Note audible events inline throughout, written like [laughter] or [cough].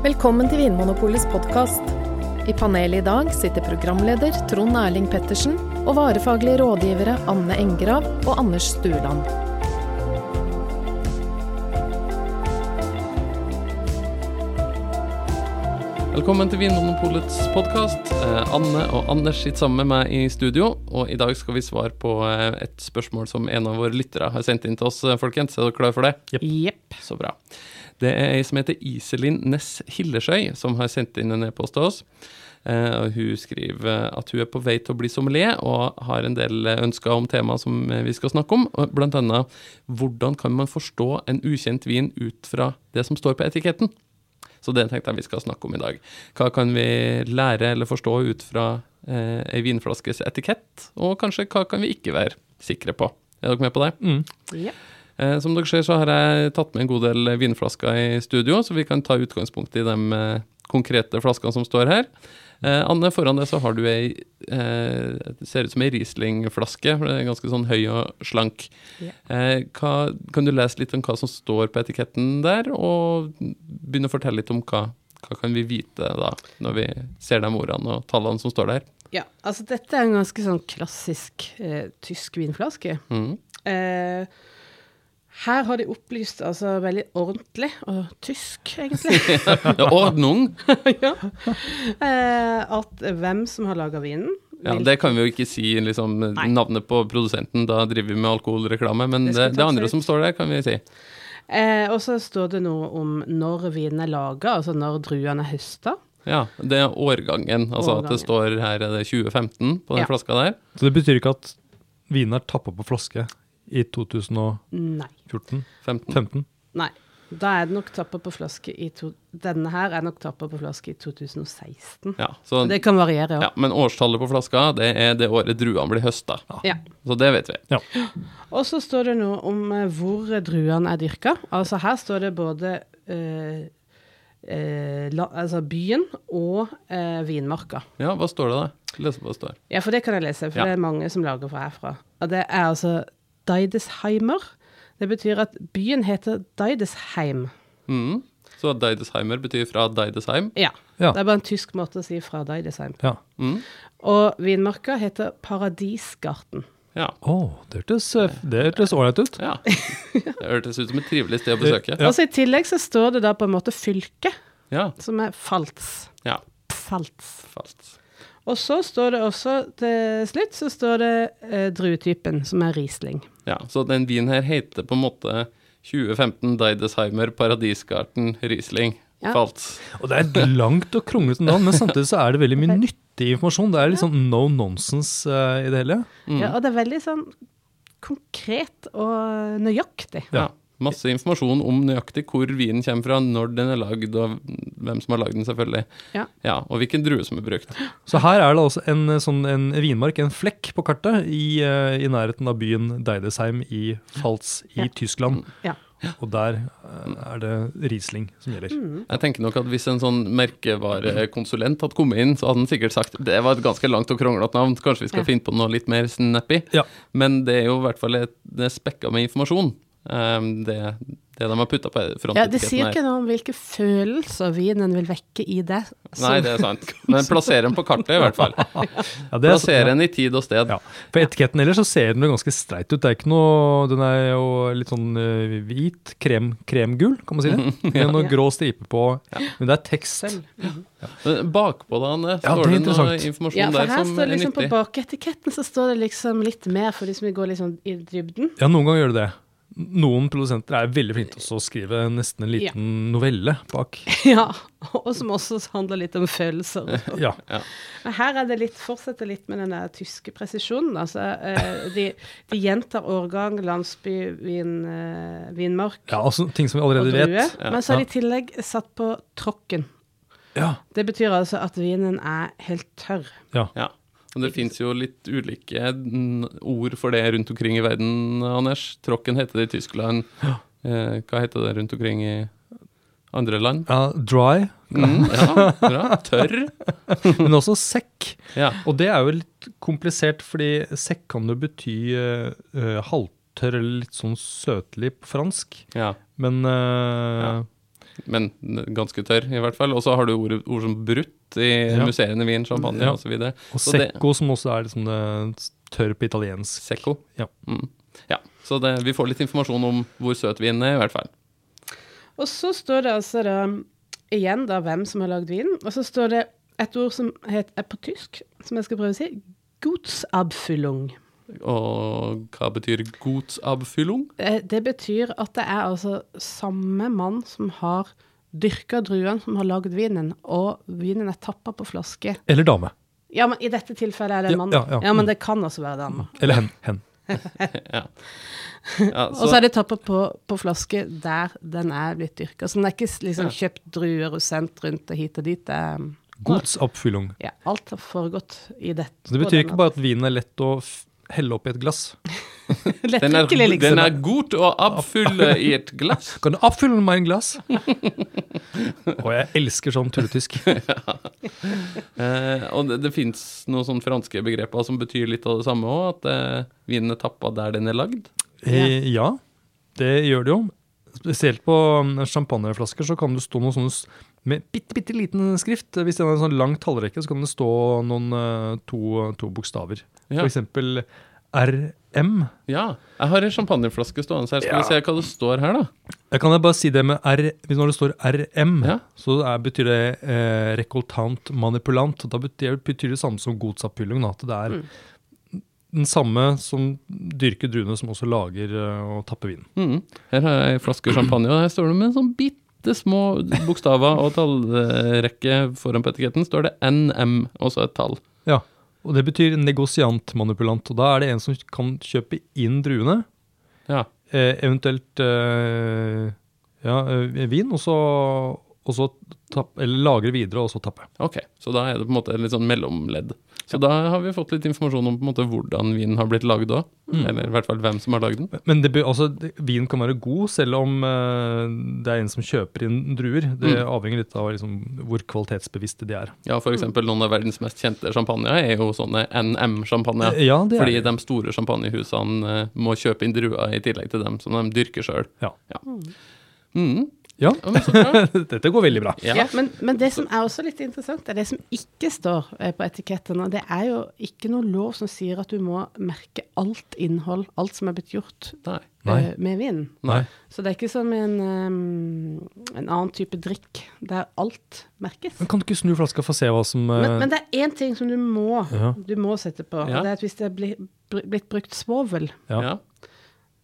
Velkommen til Vinmonopolets podkast. I panelet i dag sitter programleder Trond Erling Pettersen og varefaglige rådgivere Anne Engrav og Anders Stueland. Velkommen til Vinmonopolets podkast. Anne og Anders sitter sammen med meg i studio, og i dag skal vi svare på eh, et spørsmål som en av våre lyttere har sendt inn til oss, eh, folkens. Er dere klare for det? Jepp. Så bra. Det er ei som heter Iselin Ness Hilleskjøy, som har sendt inn en e-post til oss. Uh, hun skriver at hun er på vei til å bli sommelier, og har en del ønsker om tema som vi skal snakke om. Blant annet hvordan kan man forstå en ukjent vin ut fra det som står på etiketten? Så det tenkte jeg vi skal snakke om i dag. Hva kan vi lære eller forstå ut fra eh, ei vinflaskes etikett, og kanskje hva kan vi ikke være sikre på? Er dere med på det? Mm. Eh, som dere ser, så har jeg tatt med en god del vinflasker i studio, så vi kan ta utgangspunkt i de eh, konkrete flaskene som står her. Eh, Anne, foran deg så har du ei eh, Det ser ut som ei Riesling-flaske. ganske sånn høy og slank. Eh, hva, kan du lese litt om hva som står på etiketten der, og begynne å fortelle litt om hva, hva kan vi vite da, når vi ser de ordene og tallene som står der? Ja, altså dette er en ganske sånn klassisk eh, tysk vinflaske. Mm. Eh, her har de opplyst altså veldig ordentlig, og tysk egentlig, [laughs] Ordnung! [laughs] ja. eh, at hvem som har laga vinen. Ja, det kan vi jo ikke si liksom, navnet på produsenten, da driver vi med alkoholreklame, men Det det, det, andre som står der, kan vi si. eh, og så står det noe om når vinen er laga, altså når druene er høsta. Ja, det er årgangen. Altså at det står her er det 2015 på den Ja. flaska der. Så det betyr ikke at vinen er tappa på flaske i 2014-15? Nei. 15. Nei. Da er det nok tappa på flaske i to, Denne her er nok tappa på flaske i 2016. Ja, så, Det kan variere, ja. ja, men årstallet på flaska, det er det året druene blir høsta. ja. Så det vet vi. Ja. Og så står det noe om eh, hvor druene er dyrka. Altså her står det både eh, eh, la, altså byen og eh, vinmarka. Ja, hva står det da? Les hva det står. Ja, for det kan jeg lese, for Ja. det er mange som lager fra herfra. Og det er altså Deidesheimer. Det betyr at byen heter Deidesheim. Mm. Så Deidesheimer betyr fra Deidesheim. Ja. Ja. Det er bare en tysk måte å si fra Deidesheim. Ja. Mm. Og vinmarka heter Paradisgarten. Ja. Oh, det hørtes ålreit ut. ja. Det hørtes ut som et trivelig sted å besøke. Ja. Og så I tillegg så står det da på en måte fylke, Ja. som er Pfalz. ja. Fast. Og så står det også til slutt så står det eh, druetypen, som er Riesling. Ja, så den vinen her heter på en måte 2015 Deidesheimer Paradisgarten Riesling. Ja. Falt. Og det er et langt og kronglete navn, men samtidig så er det veldig mye [laughs] nyttig informasjon. Det er litt sånn no nonsense uh, i det hele. Mm. Ja, og det er veldig sånn konkret og nøyaktig. Ja. Masse informasjon om nøyaktig hvor vinen kommer fra, når den er lagd, og hvem som har lagd den, selvfølgelig. Ja. ja. Og hvilken drue som er brukt. Så her er det altså en, eh, sånn, en vinmark, en flekk på kartet, i, eh, i nærheten av byen Deidesheim i Falz i Ja. Tyskland. Ja. Og der eh, er det Riesling som gjelder. Mm. Jeg tenker nok at Hvis en sånn merkevarekonsulent hadde kommet inn, så hadde han sikkert sagt det var et ganske langt og kronglete navn, kanskje vi skal Ja. finne på noe litt mer snappy. Ja. Men det er jo i hvert fall et, det er spekka med informasjon, um, det, det de har putta på frontetiketten. Ja, Det sier ikke noe om hvilke følelser vinen vil vekke i det. Nei, det er sant. Men plasser den på kartet, i hvert fall. Ja, er- Plasser den i tid og sted. Ja. På etiketten ellers så ser den jo ganske streit ut. Det er ikke noe, Den er jo litt sånn uh, hvit, krem, kremgul, kan man si det. [laughs] Med noen Ja. grå striper på. Men det er tekst. Selv. Bakpå da, Anne, Ja, står det det, noe informasjon Ja, for der her som står er det liksom på baketiketten så står det liksom litt mer for de som vil gå sånn i dybden. Ja, noen ganger gjør det det. Noen produsenter er veldig flinke til å skrive nesten en liten novelle bak. [laughs] Ja, og som også handler litt om følelser. Ja. Men Her er det litt, fortsetter litt med den der tyske presisjonen. Altså, de, de gjentar årgang, landsby, vin, eh, vinmark ja, altså ting som vi allerede vet. Ja. Men så har de i tillegg satt på tråkken. Ja. Det betyr altså at vinen er helt tørr. Ja. Ja. Og det fins jo litt ulike ord for det rundt omkring i verden, Anders. Tråkken heter det i Tyskland. Eh, hva heter det rundt omkring i andre land? ja, dry, Mm, ja, bra. Tørr. [laughs] men også sekk. Ja. Og det er jo litt komplisert, fordi sekk kan jo bety eh, halvtørr eller litt sånn søtlig på fransk. ja. Men uh, Ja. Men ganske tørr, i hvert fall. Og så har du ord, ord som brutt i Ja. musserende vin, champagne Ja. og så videre. Og Så det- secco, som også er liksom det tørr på italiensk. Secco. Ja. Mm. ja. Så det, vi får litt informasjon om hvor søt vinen er, i hvert fall. Og så står det altså da igjen da hvem som har lagd vinen. Og så står det et ord som heter, er på tysk, som jeg skal prøve å si. Gutsabfüllung. Og hva betyr godsabfyllung? Eh, Det betyr at det er altså samme mann som har dyrka druene, som har lagd vinen, og vinen er tappa på flaske. Eller dame. Ja, men i dette tilfellet er det en mann. ja, ja. Ja, men det kan også være dame. Eller hen. hen. [laughs] Ja. [laughs] ja Og så er det tappa på, på flaske der den er blitt dyrka. Så den er ikke liksom kjøpt druer og sendt rundt og hit og dit. Det er, Godsoppfyllung. ja, alt har foregått i dette. Så det betyr ikke bare at vinen er lett å helle oppi et glass. [laughs] den, er, liksom. den er god å oppfylle i et glass. [laughs] Kan du oppfylle meg en glass? [laughs] Og jeg elsker sånn tulletysk. Eh, og det, det fins noen sånne franske begreper som betyr litt av det samme òg, at eh, vinen er tappa der den er lagd. Eh, ja, det gjør det jo. Spesielt på mm, champagneflasker så kan det stå noen sånne med bitte, bitte liten skrift. Hvis det er en sånn lang tallrekke, så kan det stå noen eh, to, to bokstaver. Ja. For eksempel RM. ja. Jeg har en champagneflaske stående her. Skal Ja. vi se hva det står her, da? Jeg kan jeg bare si det med R, hvis når det står RM, Ja. så er, betyr det eh, rekoltant manipulant. Da betyr, betyr det samme som godsappfylling. At det er den samme som dyrker druene, som også lager eh, og tapper vin. Mm. Her har jeg en flaske champagne, og her står det med en sånn bitte små bokstaver og tallrekke foran på etiketten. Står det NM, og så et tall. Ja, og det betyr negosiant-manipulant. Og da er det en som kan kjøpe inn druene, Ja. eh, eventuelt eh, ja, eh, vin, og så, og så tapp, eller lagre videre, og så tappe. Ok, så da er det på en måte et litt sånn mellomledd. Så da har vi fått litt informasjon om på en måte hvordan vinen har blitt lagd òg. Eller i hvert fall hvem som har lagd den. Men det, altså, vin kan være god selv om uh, det er en som kjøper inn druer. Det Mm. avhenger litt av liksom, hvor kvalitetsbevisste de er. Ja, for eksempel noen av verdens mest kjente champagner er jo sånne NM-champagner. Eh, Ja, det er Fordi de store champagnehusene uh, må kjøpe inn druer i tillegg til dem som de dyrker sjøl. Ja. Mm. Ja, [laughs] dette går veldig bra. Ja. Ja, men, men det som er også litt interessant, er det som ikke står eh, på etikettene. Det er jo ikke noe lov som sier at du må merke alt innhold, alt som er blitt gjort Nei. Nei. eh, med vin. Nei. Så det er ikke som en, um, en annen type drikk, der alt merkes. Men kan du ikke snu flaska for å se hva som uh... Men, men det er én ting som du må, Ja. du må sette på. Ja. Og det er at hvis det er bli, blitt brukt svovel, Ja.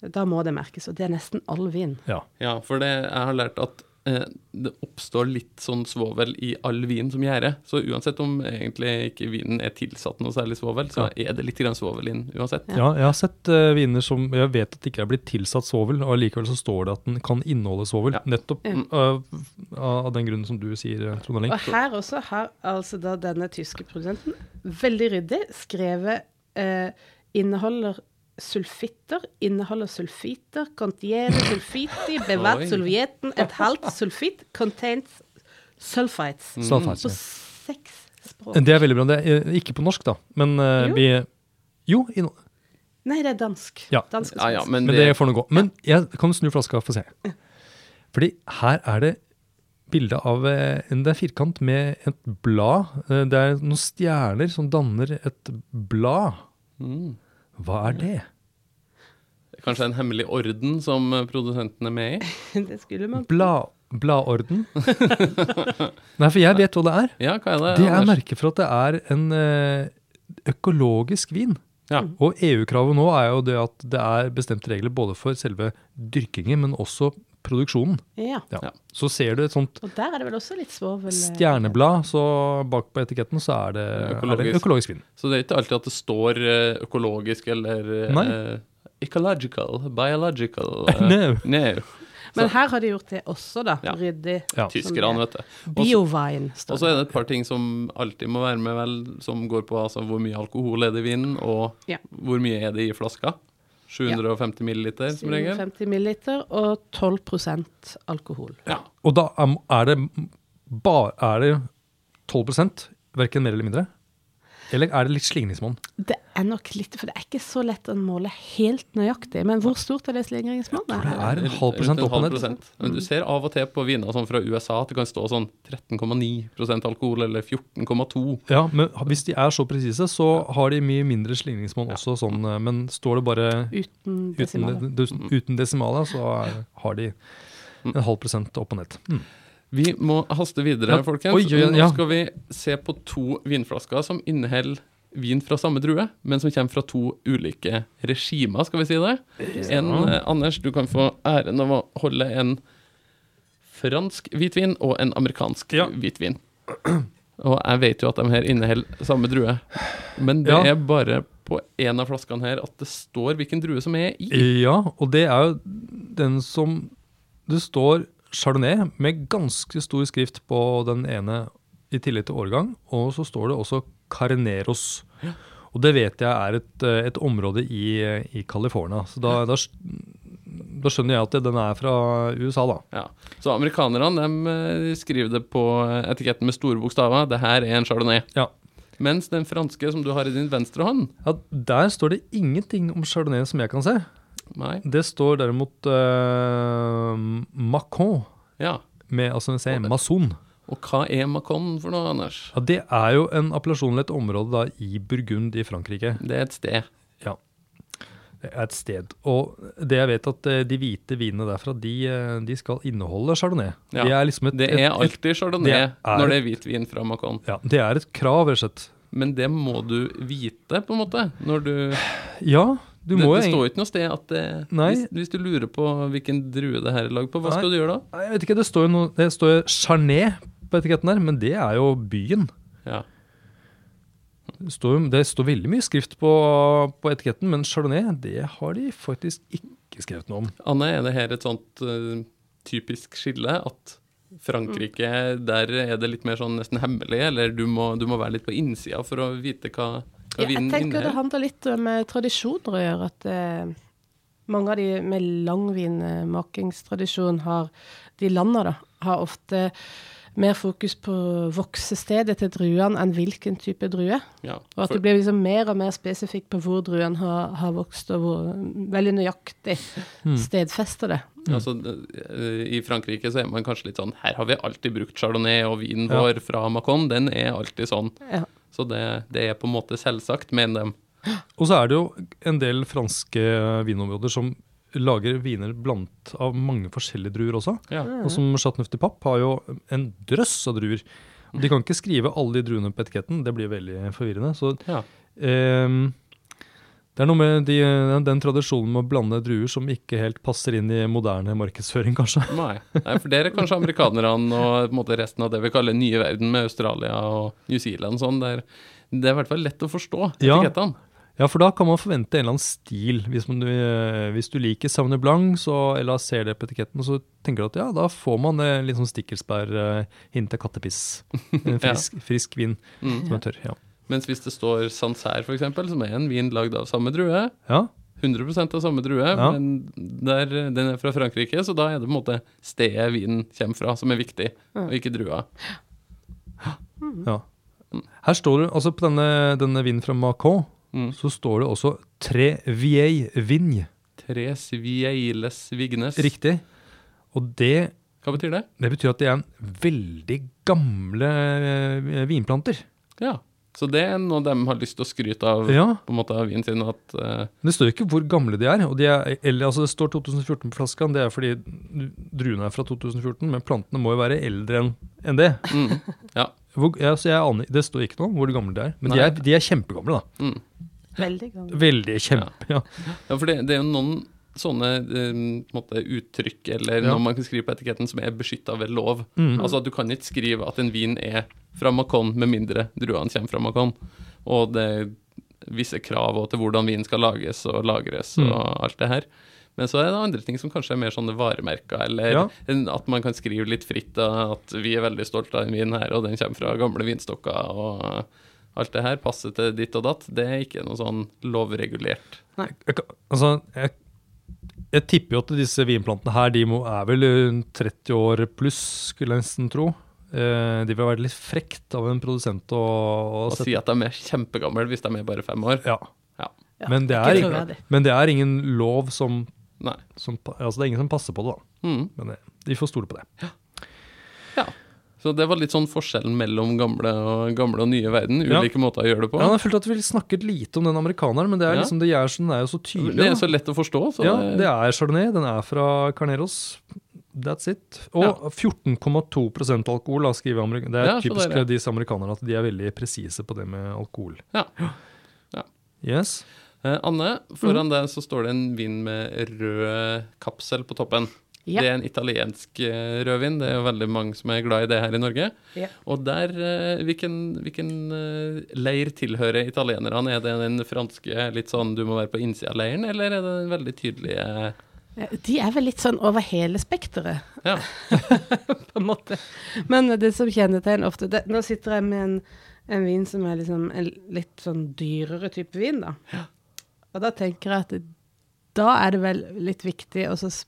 Da må det merkes. Og det er nesten all vin. ja. ja, for det, jeg har lært at eh, det oppstår litt sånn svovel i all vin som gjærer. Så uansett om egentlig ikke vinen er tilsatt noe særlig svovel, så er det litt grann svovel den uansett. Ja, jeg har sett eh, viner som jeg vet at det ikke er blitt tilsatt svovel, og allikevel så står det at den kan inneholde svovel. Ja. Nettopp mm. av, av den grunnen som du sier, Trond Erling. Og her også har altså da denne tyske produsenten veldig ryddig skrevet eh, inneholder sulfitter, inneholder sulfiter, contiene sulfiti, [laughs] bevat Oi. et halvt sulfit, contains sulfites. Sulfites, På seks språk. Det er veldig bra. Det er eh, ikke på norsk, da, men uh, Jo. vi Jo, i, no- Nei, det er dansk. Ja. Dansk Ja, ja, svensk. men men det, det får nå gå. Men jeg kan snu flaska og få se. Fordi her er det bilde av eh, en det er firkant med et blad. Det er noen stjerner som danner et blad. mm. Hva er det? Kanskje en hemmelig orden som produsenten er med i? [laughs] det skulle man Bla, bladorden? [laughs] Nei, for jeg vet hva det er. Ja, hva er det? Det er Anders? merket for at det er en eh, økologisk vin. Ja. Og EU-kravet nå er jo det at det er bestemte regler både for selve dyrkingen, men også produksjonen. Ja. Ja. Så ser du et sånt Og der er det vel også litt svovel eh, stjerneblad, så bak på etiketten så er det økologisk, er det Økologisk. vin. Så det er ikke alltid at det står eh, økologisk eller eh, Nei. ecological, biological [laughs] No. no. Men her har de gjort det også, da. Ja. Ryddig. Ja. Tyskerne, vet du. Biovine Og så er det et par ting som alltid må være med, vel, som går på altså, hvor mye alkohol er det i vinen, og Ja. hvor mye er det i flaska. 750 milliliter, som regel. 750 milliliter og 12% alkohol. Ja. Og da er- er det bare er det 12% verken mer eller mindre? Eller er det litt slingringsmonn? Det er nok litt, for det er ikke så lett å måle helt nøyaktig. Men hvor stort er det slingringsmonnet? Det er en halv prosent opp og ned. prosent. Men du ser av og til på viner sånn fra USA at det kan stå sånn 13,9% alkohol eller 14,2. Ja, men hvis de er så presise, så har de mye mindre slingringsmonn også, sånn, eh, men står det bare Uten uten, desimaler. uten, uten desimaler, så er, har de en halv prosent opp og ned. Mm. Vi må haste videre, Ja. folkens. Oi, oi, Nå skal vi se på to vinflasker som inneholder vin fra samme drue, men som kommer fra to ulike regimer, skal vi si det. En, eh, Anders, du kan få æren av å holde en fransk hvitvin og en amerikansk Ja. hvitvin. Og jeg vet jo at de her inneholder samme drue, men det Ja. er bare på en av flaskene her at det står hvilken drue som er i. Ja, og det er jo den som Det står Chardonnay med ganske stor skrift på den ene i tillegg til årgang, og så står det også Carneros. Og det vet jeg er et, eh, et område i, i California. Så da, da, da skjønner jeg at den er fra USA, da. Ja. Så amerikanerne de eh, skriver det på etiketten med store bokstaver. Det her er en chardonnay. Ja. Mens den franske som du har i din venstre hånd Ja, Der står det ingenting om Chardonnay som jeg kan se. Nei. Det står derimot uh, Macon, Ja. med altså en C, Mason. Og hva er Macon for noe, Anders? Ja, Det er jo en appellasjon eller et område da, i Burgund i Frankrike. Det er et sted. Ja. Det er et sted. Og det jeg vet at eh, de hvite vinene derfra, de, eh, de skal inneholde chardonnay. Ja, Det er liksom et, Det er alltid chardonnay det er- når det er hvit vin fra Macon. ja, det er et krav, rett og slett. Men det må du vite, på en måte. Når du, Ja, det, må det står jo ikke noe sted at det hvis, hvis du lurer på hvilken drue det her er lagd på, hva Nei. skal du gjøre da? Jeg vet ikke, det står jo noe Det står Charnet på etiketten der, men det er jo byen. Ja. Det står, det står veldig mye skrift på, på etiketten, men Chardonnay, det har de faktisk ikke skrevet noe om. Anne, er det her et sånt uh, typisk skille at Frankrike, der er det litt mer sånn nesten hemmelig, eller du må, du må være litt på innsida for å vite hva Ja, jeg tenker det handler litt med tradisjoner å gjøre. At eh, mange av de med langvinmakingstradisjon har De landa, da, har ofte mer fokus på voksestedet til druene enn hvilken type drue. Ja, Og at det blir liksom mer og mer spesifikt på hvor druen har, har vokst, og hvor veldig nøyaktig mm. stedfester det. altså, eh, I Frankrike så er man kanskje litt sånn Her har vi alltid brukt chardonnay, og vinen Ja. vår fra Macon, den er alltid sånn. Ja. Så det, det er på en måte selvsagt, mener de. Og så er det jo en del franske vinområder som lager viner blant av mange forskjellige druer også. Ja. Og som Chateauneuf de Pape har jo en drøss av druer. De kan ikke skrive alle de druene på etiketten, det blir veldig forvirrende. Så Ja. ehm, det er noe med de, den tradisjonen med å blande druer som ikke helt passer inn i moderne markedsføring, kanskje. Nei. Nei, for der er kanskje amerikanerne og måte resten av det vi kaller nye verden med Australia og New Zealand sånn, der det er i hvert fall lett å forstå etikettene. Ja, for da kan man forvente en eller annen stil. Hvis, man, eh, hvis du liker Sauvignon Blanc, så, eller ser det på etiketten, så tenker du at ja, da får man eh, litt sånn stikkelsbær, eh, til kattepiss. [laughs] En frisk, frisk vin Mm. som er tørr. Ja. Mens hvis det står Sancerre, for eksempel, som er en vin lagd av samme drue, ja. 100% av samme drue, Ja. men der, den er fra Frankrike, så da er det på en måte stedet vinen kommer fra, som er viktig, og ikke drua. Ja. Her står det, altså på denne, denne vinen fra Macon, Mm. så står det også Tre Vieille Vigne. Tres Vieiles Vignes. Riktig. Og det, Hva betyr det? det betyr at det er en veldig gamle eh, vinplanter. Ja. Så det er noe de har lyst til å skryte av Ja, på en måte av vinen sin. At, eh, Det står jo ikke hvor gamle de er. og de er eller, altså Det står 2014 på flaska. Det er fordi druene er fra 2014, men plantene må jo være eldre enn en det. mm, ja. Hvor, ja, så jeg aner, Det står ikke noe om hvor gamle de er, men de er, de er kjempegamle. da. Mm. Veldig gammel. Veldig kjempe, ja. ja, for det, det er jo noen sånne eh, måte, uttrykk eller Ja. noe man kan skrive på etiketten som er beskytta ved lov. Mm. Altså at Du kan ikke skrive at en vin er fra Macon med mindre druene kommer fra Macon. Og det er visse krav til hvordan vin skal lages og lagres og Mm. alt det her. Men så er det andre ting som kanskje er mer sånne varemerker, eller Ja. at man kan skrive litt fritt da, at vi er veldig stolte av en vin her, og den kommer fra gamle vinstokker, og alt det her passer til ditt og datt. Det er ikke noe sånn lovregulert. Jeg, altså, jeg, jeg tipper jo at disse vinplantene her de må, er vel 30 år pluss, skulle jeg nesten tro. Eh, det vil være litt frekt av en produsent å, å Og si at de er kjempegamle hvis de er bare fem år. Ja. Ja. Ja, Men, det er, troverdig. men det er ingen lov som, Nei. som Altså, det er ingen som passer på det, da. Mm. Men vi de får stole på det. Ja. Så det var litt sånn forskjellen mellom gamle og, gamle og nye verden. Ja. Ulike måter å gjøre det på. Ja, jeg følte at vi snakket lite om den amerikaneren, men det er Ja. liksom, det gjør den er jo så tydelig. det er så lett å forstå. Så Ja, det er Chardonnay. Den er fra Carneros. That's it. Og 14,2% alkohol, da, skriver amerikanerne. Det er Ja, typisk der, ja. disse amerikanerne at de er veldig presise på det med alkohol. Ja. Ja. Yes. Eh, Anne, foran foran deg så står det en vin med rød kapsel på toppen. Ja. Det er en italiensk eh, rødvin. Det er jo veldig mange som er glad i det her i Norge. Ja. Og der, eh, hvilken, hvilken eh, leir tilhører italienerne? Er det den franske litt sånn du må være på innsida av leiren, eller er det den veldig tydelige De er vel litt sånn over hele spekteret, Ja. [laughs] på en måte. Men det som kjennetegner ofte det, Nå sitter jeg med en, en vin som er liksom en litt sånn dyrere type vin, da. Og da tenker jeg at det, da er det vel litt viktig å så s-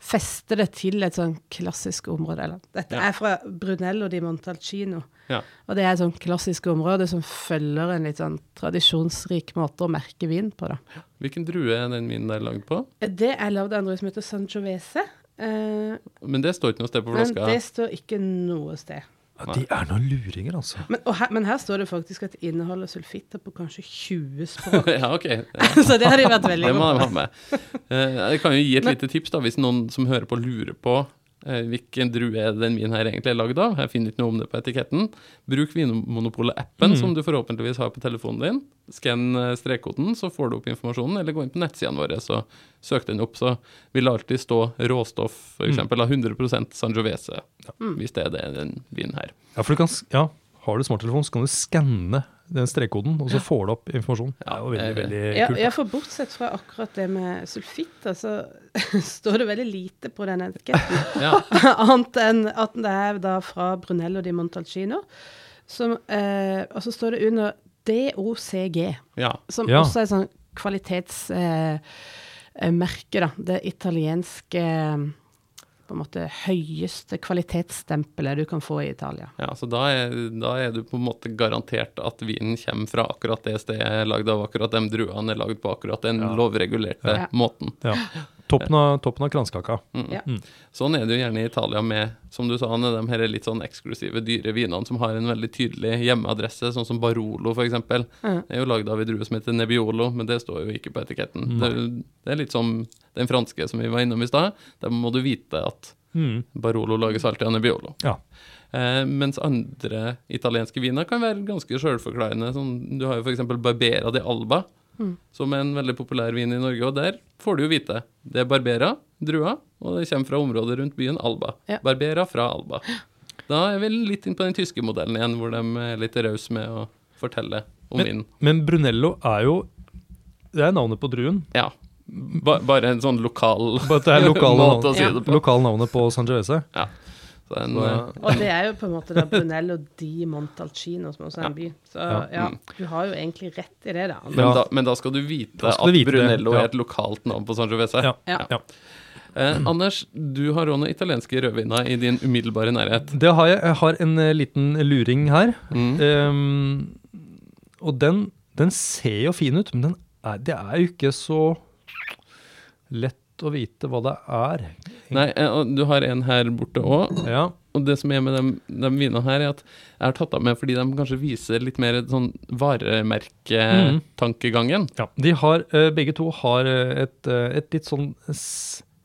feste det til et sånn klassisk område. Eller, dette Ja. er fra Brunello di Montalcino. Ja. Og det er et sånn klassisk område som følger en litt sånn tradisjonsrik måte å merke vin på, da. Hvilken drue er den vinen der lagd på? Det er lagd av en drue som heter Sangiovese. Eh, Men det står ikke noe sted på flaska? men det står ikke noe sted. Ja, de er noen luringer, altså. Men, og her, men her står det faktisk at det inneholder sulfitter på kanskje 20 språk. [laughs] ja, ok. Ja. [laughs] Så det har de vært veldig Det må gode de ha med. Eh, Jeg kan jo gi et Men- lite tips, da, hvis noen som hører på lurer på hvilken drue er den min her egentlig er lagd av. Jeg finner ikke noe om det på etiketten. Bruk Vinmonopolet-appen, Mm. som du forhåpentligvis har på telefonen din. Skann eh, strekkoden, så får du opp informasjonen, eller gå inn på nettsidene våre så søk den opp. Så vil det alltid stå råstoff, f.eks. Mm. av 100% Sangiovese, ja. hvis det er det, den vinen her. Ja, for du kan, ja, har du smarttelefon, så kan du skanne den strekkoden, og så får du opp informasjon. Det er jo veldig, veldig Ja, kult. ja, for bortsett fra akkurat det med sulfitt, så [laughs] står det veldig lite på den etiketten. [laughs] Ja, [laughs] Annet enn at det er da fra Brunello di Montalcino. Som, eh, og så står det under DOCG, ja. som Ja. også er sånn kvalitetsmerke, eh, merke, da. Det italienske eh, på en måte høyeste kvalitetsstempelet du kan få i Italia. Ja, så da er, da er du på en måte garantert at vinen kommer fra akkurat det stedet lagd av, akkurat de druene er lagd på akkurat den Ja. lovregulerte Ja. måten. Ja. Toppen av, toppen av kranskaka. Mm. Ja. Sånn er det jo gjerne i Italia med, som du sa, Anne, de her litt sånn eksklusive, dyre vinene som har en veldig tydelig hjemmeadresse, sånn som Barolo f.eks. Det Mm. er jo lagd av en drue som heter Nebbiolo, men det står jo ikke på etiketten. Det, det er litt som den franske som vi var innom i stad. Der må du vite at Mm. Barolo lages alltid av Nebbiolo. Ja. Eh, mens andre italienske viner kan være ganske sjølforklarende. Sånn, du har jo f.eks. Barbera di Alba, Mm. som er en veldig populær vin i Norge. Og der får du jo vite. Det er Barbera, drua, og det kommer fra området rundt byen Alba. Ja. Barbera fra Alba. Da er vi litt inn på den tyske modellen igjen, hvor de er litt rause med å fortelle om vinen. Men Brunello er jo Det er navnet på druen. Ja. Ba, bare en sånn lokal Bare det er lokale [laughs] måte å si det på. Lokal navnet på Sangiovese. Så en, Så- eh, Og det er jo på en måte da Brunello di Montalcino, som også er en by. Så Ja. Mm. du har jo egentlig rett i det, da. men, da, men da skal du vite skal at du vite Brunello ja. er et lokalt navn på Sangiovese. Ja. Ja. Ja. Eh, Anders, du har òg noen italienske rødviner i din umiddelbare nærhet. Det har jeg. Jeg har en eh, liten luring her. Mm. Um, og den, den ser jo fin ut, men den er, det er jo ikke så lett å vite hva det er. Nei, eh, og du har en her borte òg. Ja, Og det som er med de, vinene her, er at jeg har tatt dem med fordi de kanskje viser litt mer sånn varemerketankegangen. ja. De har, eh, begge to har eh, et, et litt sånn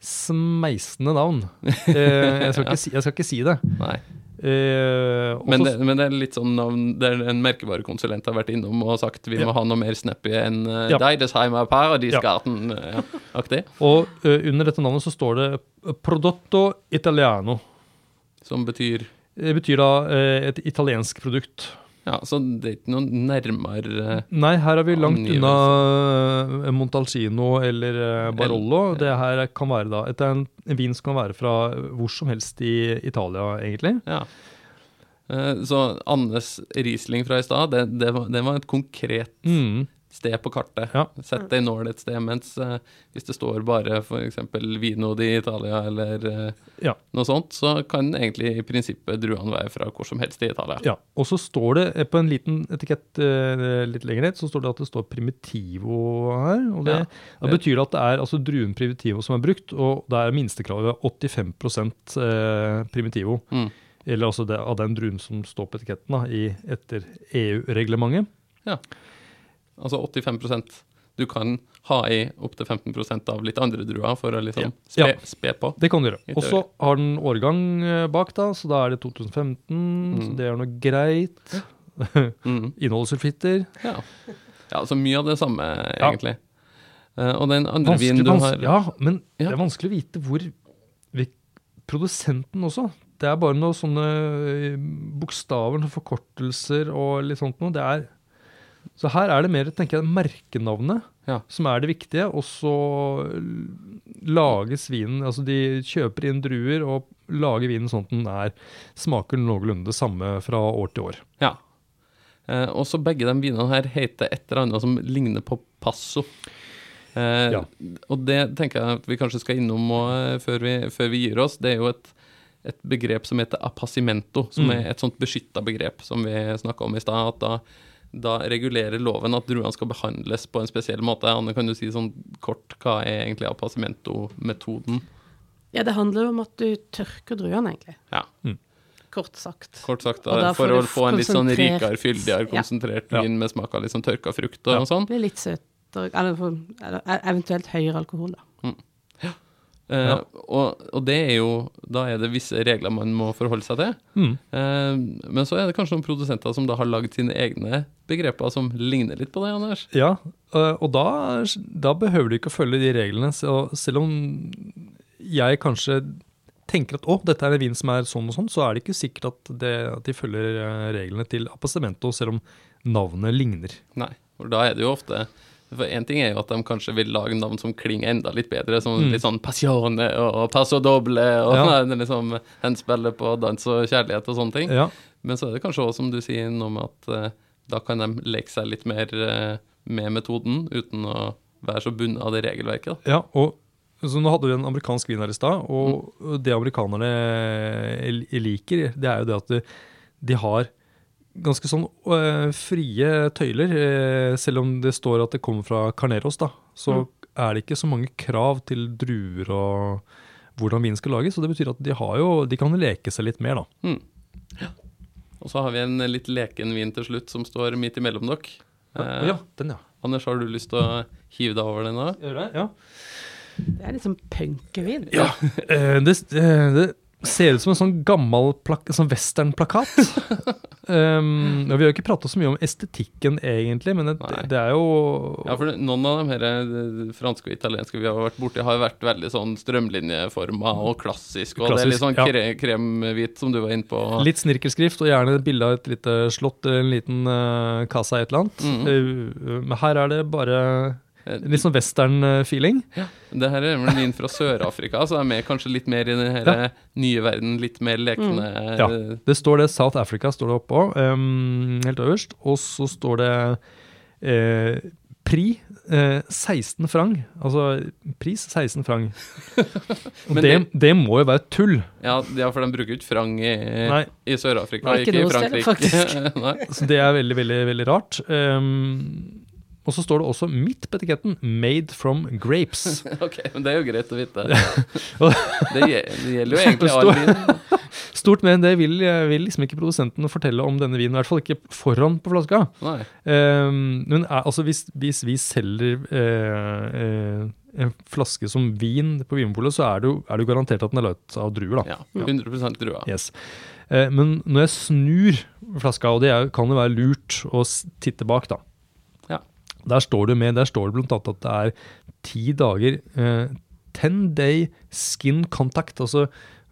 smeisende navn. [laughs] Jeg, skal ikke si, jeg skal ikke si det. Nei. Eh, også- Men det, men det er litt sånn navn der en merkevarekonsulent har vært innom og sagt vi Ja. må ha noe mer snappy enn uh, Ja. Deidesheimer Paradisgarten-aktig. og uh, under dette navnet så står det Prodotto Italiano. Som betyr Det betyr da eh, et italiensk produkt. Ja, så det er ikke noe nærmere eh, Nei, her er vi langt unna eh, Montalcino eller Barollo. Barolo. Det her kan være da et, en, vin som kan være fra hvor som helst i Italia, egentlig. Ja. Eh, Så Annes Riesling fra i stad, det, det, var- det var et konkret Mm. Sted på kartet. Ja. Sett ei nål et sted, mens uh, hvis det står bare f.eks. Vino di Italia eller uh, Ja. noe sånt, så kan egentlig i prinsippet druene være fra hvor som helst i Italia. Ja, og så står det eh, på en liten etikett uh, litt lenger ned, så står det at det står Primitivo her. og det, Ja. det betyr at det er altså druen Primitivo som er brukt, og det er minstekravet 85 eh, Primitivo. Mm. Eller altså det, av den druen som står på etiketten da, i, etter EU-reglementet. Altså 85% Du kan ha i opptil 15% av litt andre druer for å liksom spe, Ja. spe på. Det kan du gjøre. Og så har den årgang eh, bak, da, så da er det 2015. Så Mm. det er noe greit. [laughs] Mm. Inneholder sulfitter. Ja. ja, altså mye av det samme, Ja. egentlig. Eh, og den andre Vanskelig, vinen du har ja, men Ja. det er vanskelig å vite hvor Produsenten også. Det er bare noen sånne eh, bokstaver, noen forkortelser og litt sånt noe. Det er Så her er det mer tenker jeg, merkenavnet Ja. som er det viktige, og så lages vinen Altså de kjøper inn druer og lager vinen sånn at den er, smaker noenlunde det samme fra år til år. Ja. Eh, og så begge de vinene her heter et eller annet som ligner på Passo. Eh, Ja. Og det tenker jeg at vi kanskje skal innom også, eh, før, vi, før vi gir oss. Det er jo et, et begrep som heter appassimento, som Mm. er et sånt beskytta begrep som vi snakka om i stad. At da, da regulerer loven at druene skal behandles på en spesiell måte. Anne, kan du si sånn kort hva er egentlig appassimento-metoden? Ja, det handler jo om at du tørker druene, egentlig. Ja. Kort sagt. Kort sagt, da for å få en litt sånn rikere, fyldigere, konsentrert Ja. vin med smak av litt sånn tørka frukt og Ja. sånn. Det blir litt søtere, eller, eller eventuelt høyere alkohol, da. Eh, Uh, og, og det er jo Da er det visse regler man må forholde seg til. Mm. Uh, men så er det kanskje noen produsenter som da har lagd sine egne begreper som ligner litt på det, Anders. Ja, uh, og da, da behøver du ikke å følge de reglene, så selv om jeg kanskje tenker at å, dette er en vin som er sånn og sånn, så er det ikke sikkert at, det, at de følger reglene til appassemento selv om navnet ligner. Nei. For da er det jo ofte For én ting er jo at de kanskje vil lage navn som klinger enda litt bedre, som Mm. litt sånn Passione og Passo Doble og Ja. er liksom henspiller på dans og kjærlighet og sånne ting. Ja, Men så er det kanskje også, som du sier, noe med at uh, da kan de leke seg litt mer uh, med metoden, uten å være så bundet av det regelverket. Da. ja og så nå hadde vi en amerikansk vin her i stad, og det amerikanerne liker, det er jo det at de har ganske sånn øh, frie tøyler. eh, selv om det står at det kommer fra Carneros, da, så er det ikke så mange krav til druer og hvordan vinen skal lages. Så det betyr at de, har jo, de kan leke seg litt mer, da. Mm. Og så har vi en litt leken vin til slutt som står midt imellom dere. Eh, ja, den, ja. Anders, har du lyst til å hive deg over den da? Gjør det? Ja. Det er liksom punkevin. Ja, eh, det, det ser ut som en sånn gammel sånn westernplakat. [laughs] um, og vi har jo ikke prata så mye om estetikken, egentlig, men det, det er jo Ja, for noen av de her eh, franske og italienske vi har vært borti, har vært veldig sånn strømlinjeforma og klassisk, og det er litt sånn sånn ja. kremhvit, som du var inne på. Litt snirkelskrift, og gjerne et bilde av et lite slott eller en liten uh, casa i et eller annet. Mhm. Uh, men her er det bare Eh, litt sånn western-feeling. Ja. Det her er vel min fra Sør-Afrika, så de er kanskje litt mer i den her Ja. nye verden, litt mer lekne Ja. eh, Det står det South Africa står det oppå, um, helt øverst. Og så står det eh, Pri eh, 16 franc. Altså pris 16 franc. [laughs] Og det, det- det må jo være tull. Ja, ja, for de bruker jo ikke frang i, i Sør-Afrika, ikke ikke i Frankrike. sted. [laughs] Så det er veldig, veldig, veldig rart. Um, og så står det også midt på etiketten 'Made from grapes'. [laughs] Ok, men det er jo greit å vite. [laughs] Det, gjelder jo egentlig [laughs] all vin. Stort men det vil, vil liksom ikke produsenten fortelle om denne vinen. I hvert fall ikke foran på flaska. Um, men er, altså hvis, hvis vi selger uh, uh, en flaske som vin på Vinmonopolet, så er det, jo, er det jo garantert at den er laget av druer. da. Ja, 100% drua. Yes. Eh, men når jeg snur flaska, og det kan jo være lurt å titte bak, da. Ja. Der står det med, der står det blant annet at det er ti dager eh, Ten day skin contact, altså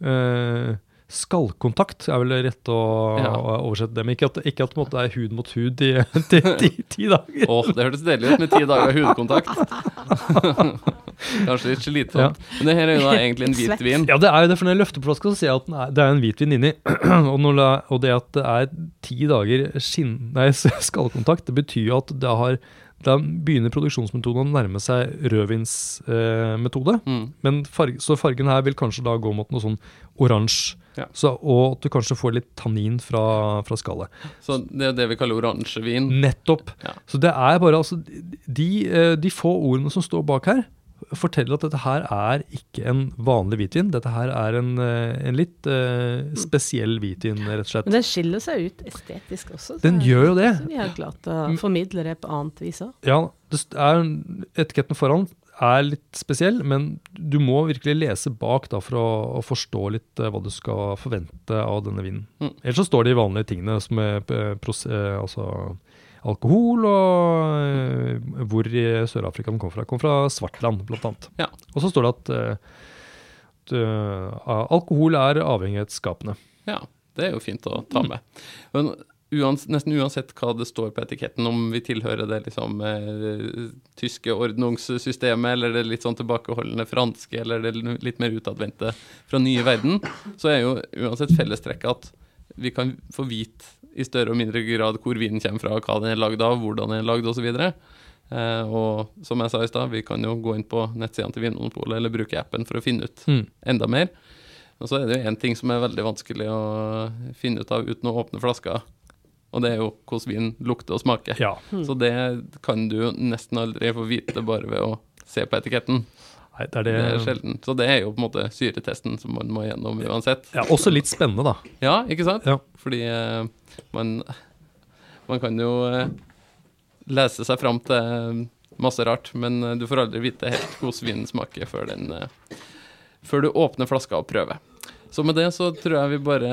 eh, skallkontakt er vel rett å, Ja. å oversette det. Men ikke at, ikke at det er hud mot hud i [laughs] ti, ti, ti dager. Åh, det hørtes deilig ut med ti dager hudkontakt. [laughs] Kanskje litt slitsomt. Men det her er jo da egentlig en [laughs] hvitvin. Ja, det er jo det, for når jeg løfter på flaska, så ser jeg at den er, det er en hvitvin inni. [clears throat] og, når det, og det at det er ti dager skinn, nei, skallkontakt, det betyr jo at det har, da begynner produksjonsmetoden å nærme seg rødvinsmetode. Mm. Men farg, så fargen her vil kanskje da gå mot noe sånn oransje. Ja. Så, og at du kanskje får litt tannin fra, fra skallet. Så det er det vi kaller oransjevin. Nettopp. Ja. Så det er bare altså de, eh, de få ordene som står bak her, forteller at dette her er ikke en vanlig hvitvin. Dette her er en, eh, en litt uh, spesiell hvitvin, rett og slett. Men den skiller seg ut estetisk også. Den gjør jo det. Så vi har klart å formidle det på annet vis òg. Ja, er, etiketten foran er litt spesiell, men du må virkelig lese bak da for å, å forstå litt eh, hva du skal forvente av denne vinen. Mm. Ellers så står de vanlige tingene som er eh, altså alkohol og eh, hvor i Sør-Afrika den kommer fra. Den kommer fra Svartland, blant annet. Ja. Og så står det at, eh, at eh, alkohol er avhengighetsskapende. Ja, det er jo fint å ta med. Men uans, nesten uansett hva det står på etiketten, om vi tilhører det liksom eh, tyske ordnungssystemet, eller det litt sånn tilbakeholdende franske, eller det litt mer utadvendte fra nye verden, så er jo uansett fellestrekket at vi kan få vite i større og mindre grad hvor vinen kommer fra, hva den er lagd av, hvordan den er lagd osv. Eh, og som jeg sa i stad, vi kan jo gå inn på nettsidene til Vinmonopolet eller bruke appen for å finne ut Mm. enda mer. Og så er det jo én ting som er veldig vanskelig å finne ut av uten å åpne flaska, og det er jo hvordan vin lukter og smaker. Ja. Så det kan du jo nesten aldri få vite bare ved å se på etiketten. Nei, det er det. Det er sjelden. Så det er jo på en måte syretesten som man må gjennom uansett. Ja, også litt spennende, da. Ja, ikke sant? Ja. Fordi uh, man, man kan jo uh, lese seg fram til masse rart, men eh, du får aldri vite helt hvordan vinen smaker før, den, eh, før du åpner flaska og prøver. Så med det så tror jeg vi bare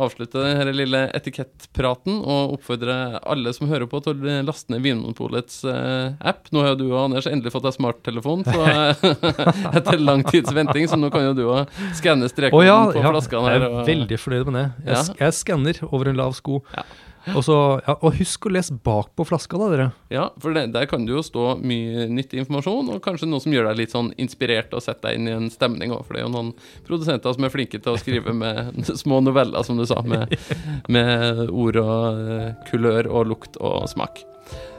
avslutter denne lille etikettpraten og oppfordrer alle som hører på til å laste ned Vinmonopolets eh, app. Nå har jo du og Anders endelig fått deg smarttelefon så, [laughs] etter lang tids venting, så nå kan jo du òg skanne strekene oh, ja, på ja, flaskene jeg er veldig fornøyd med det. Jeg, Ja. jeg skanner over en lav sko. Ja. [laughs] Og, så, ja, og husk å lese bak på flaska, da, dere. Ja, for det, der kan det jo stå mye nyttig informasjon, og kanskje noe som gjør deg litt sånn inspirert og setter deg inn i en stemning òg. For det er jo noen produsenter som er flinke til å skrive med [laughs] små noveller, som du sa, med, med ord og eh, kulør og lukt og smak.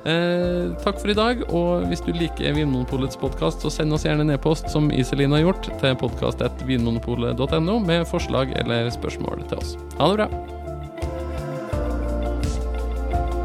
Eh, takk for i dag, og hvis du liker Vinmonopolets podkast, så send oss gjerne en e-post, som Iselin har gjort, til podkast.vinmonopolet.no med forslag eller spørsmål til oss. Ha det bra.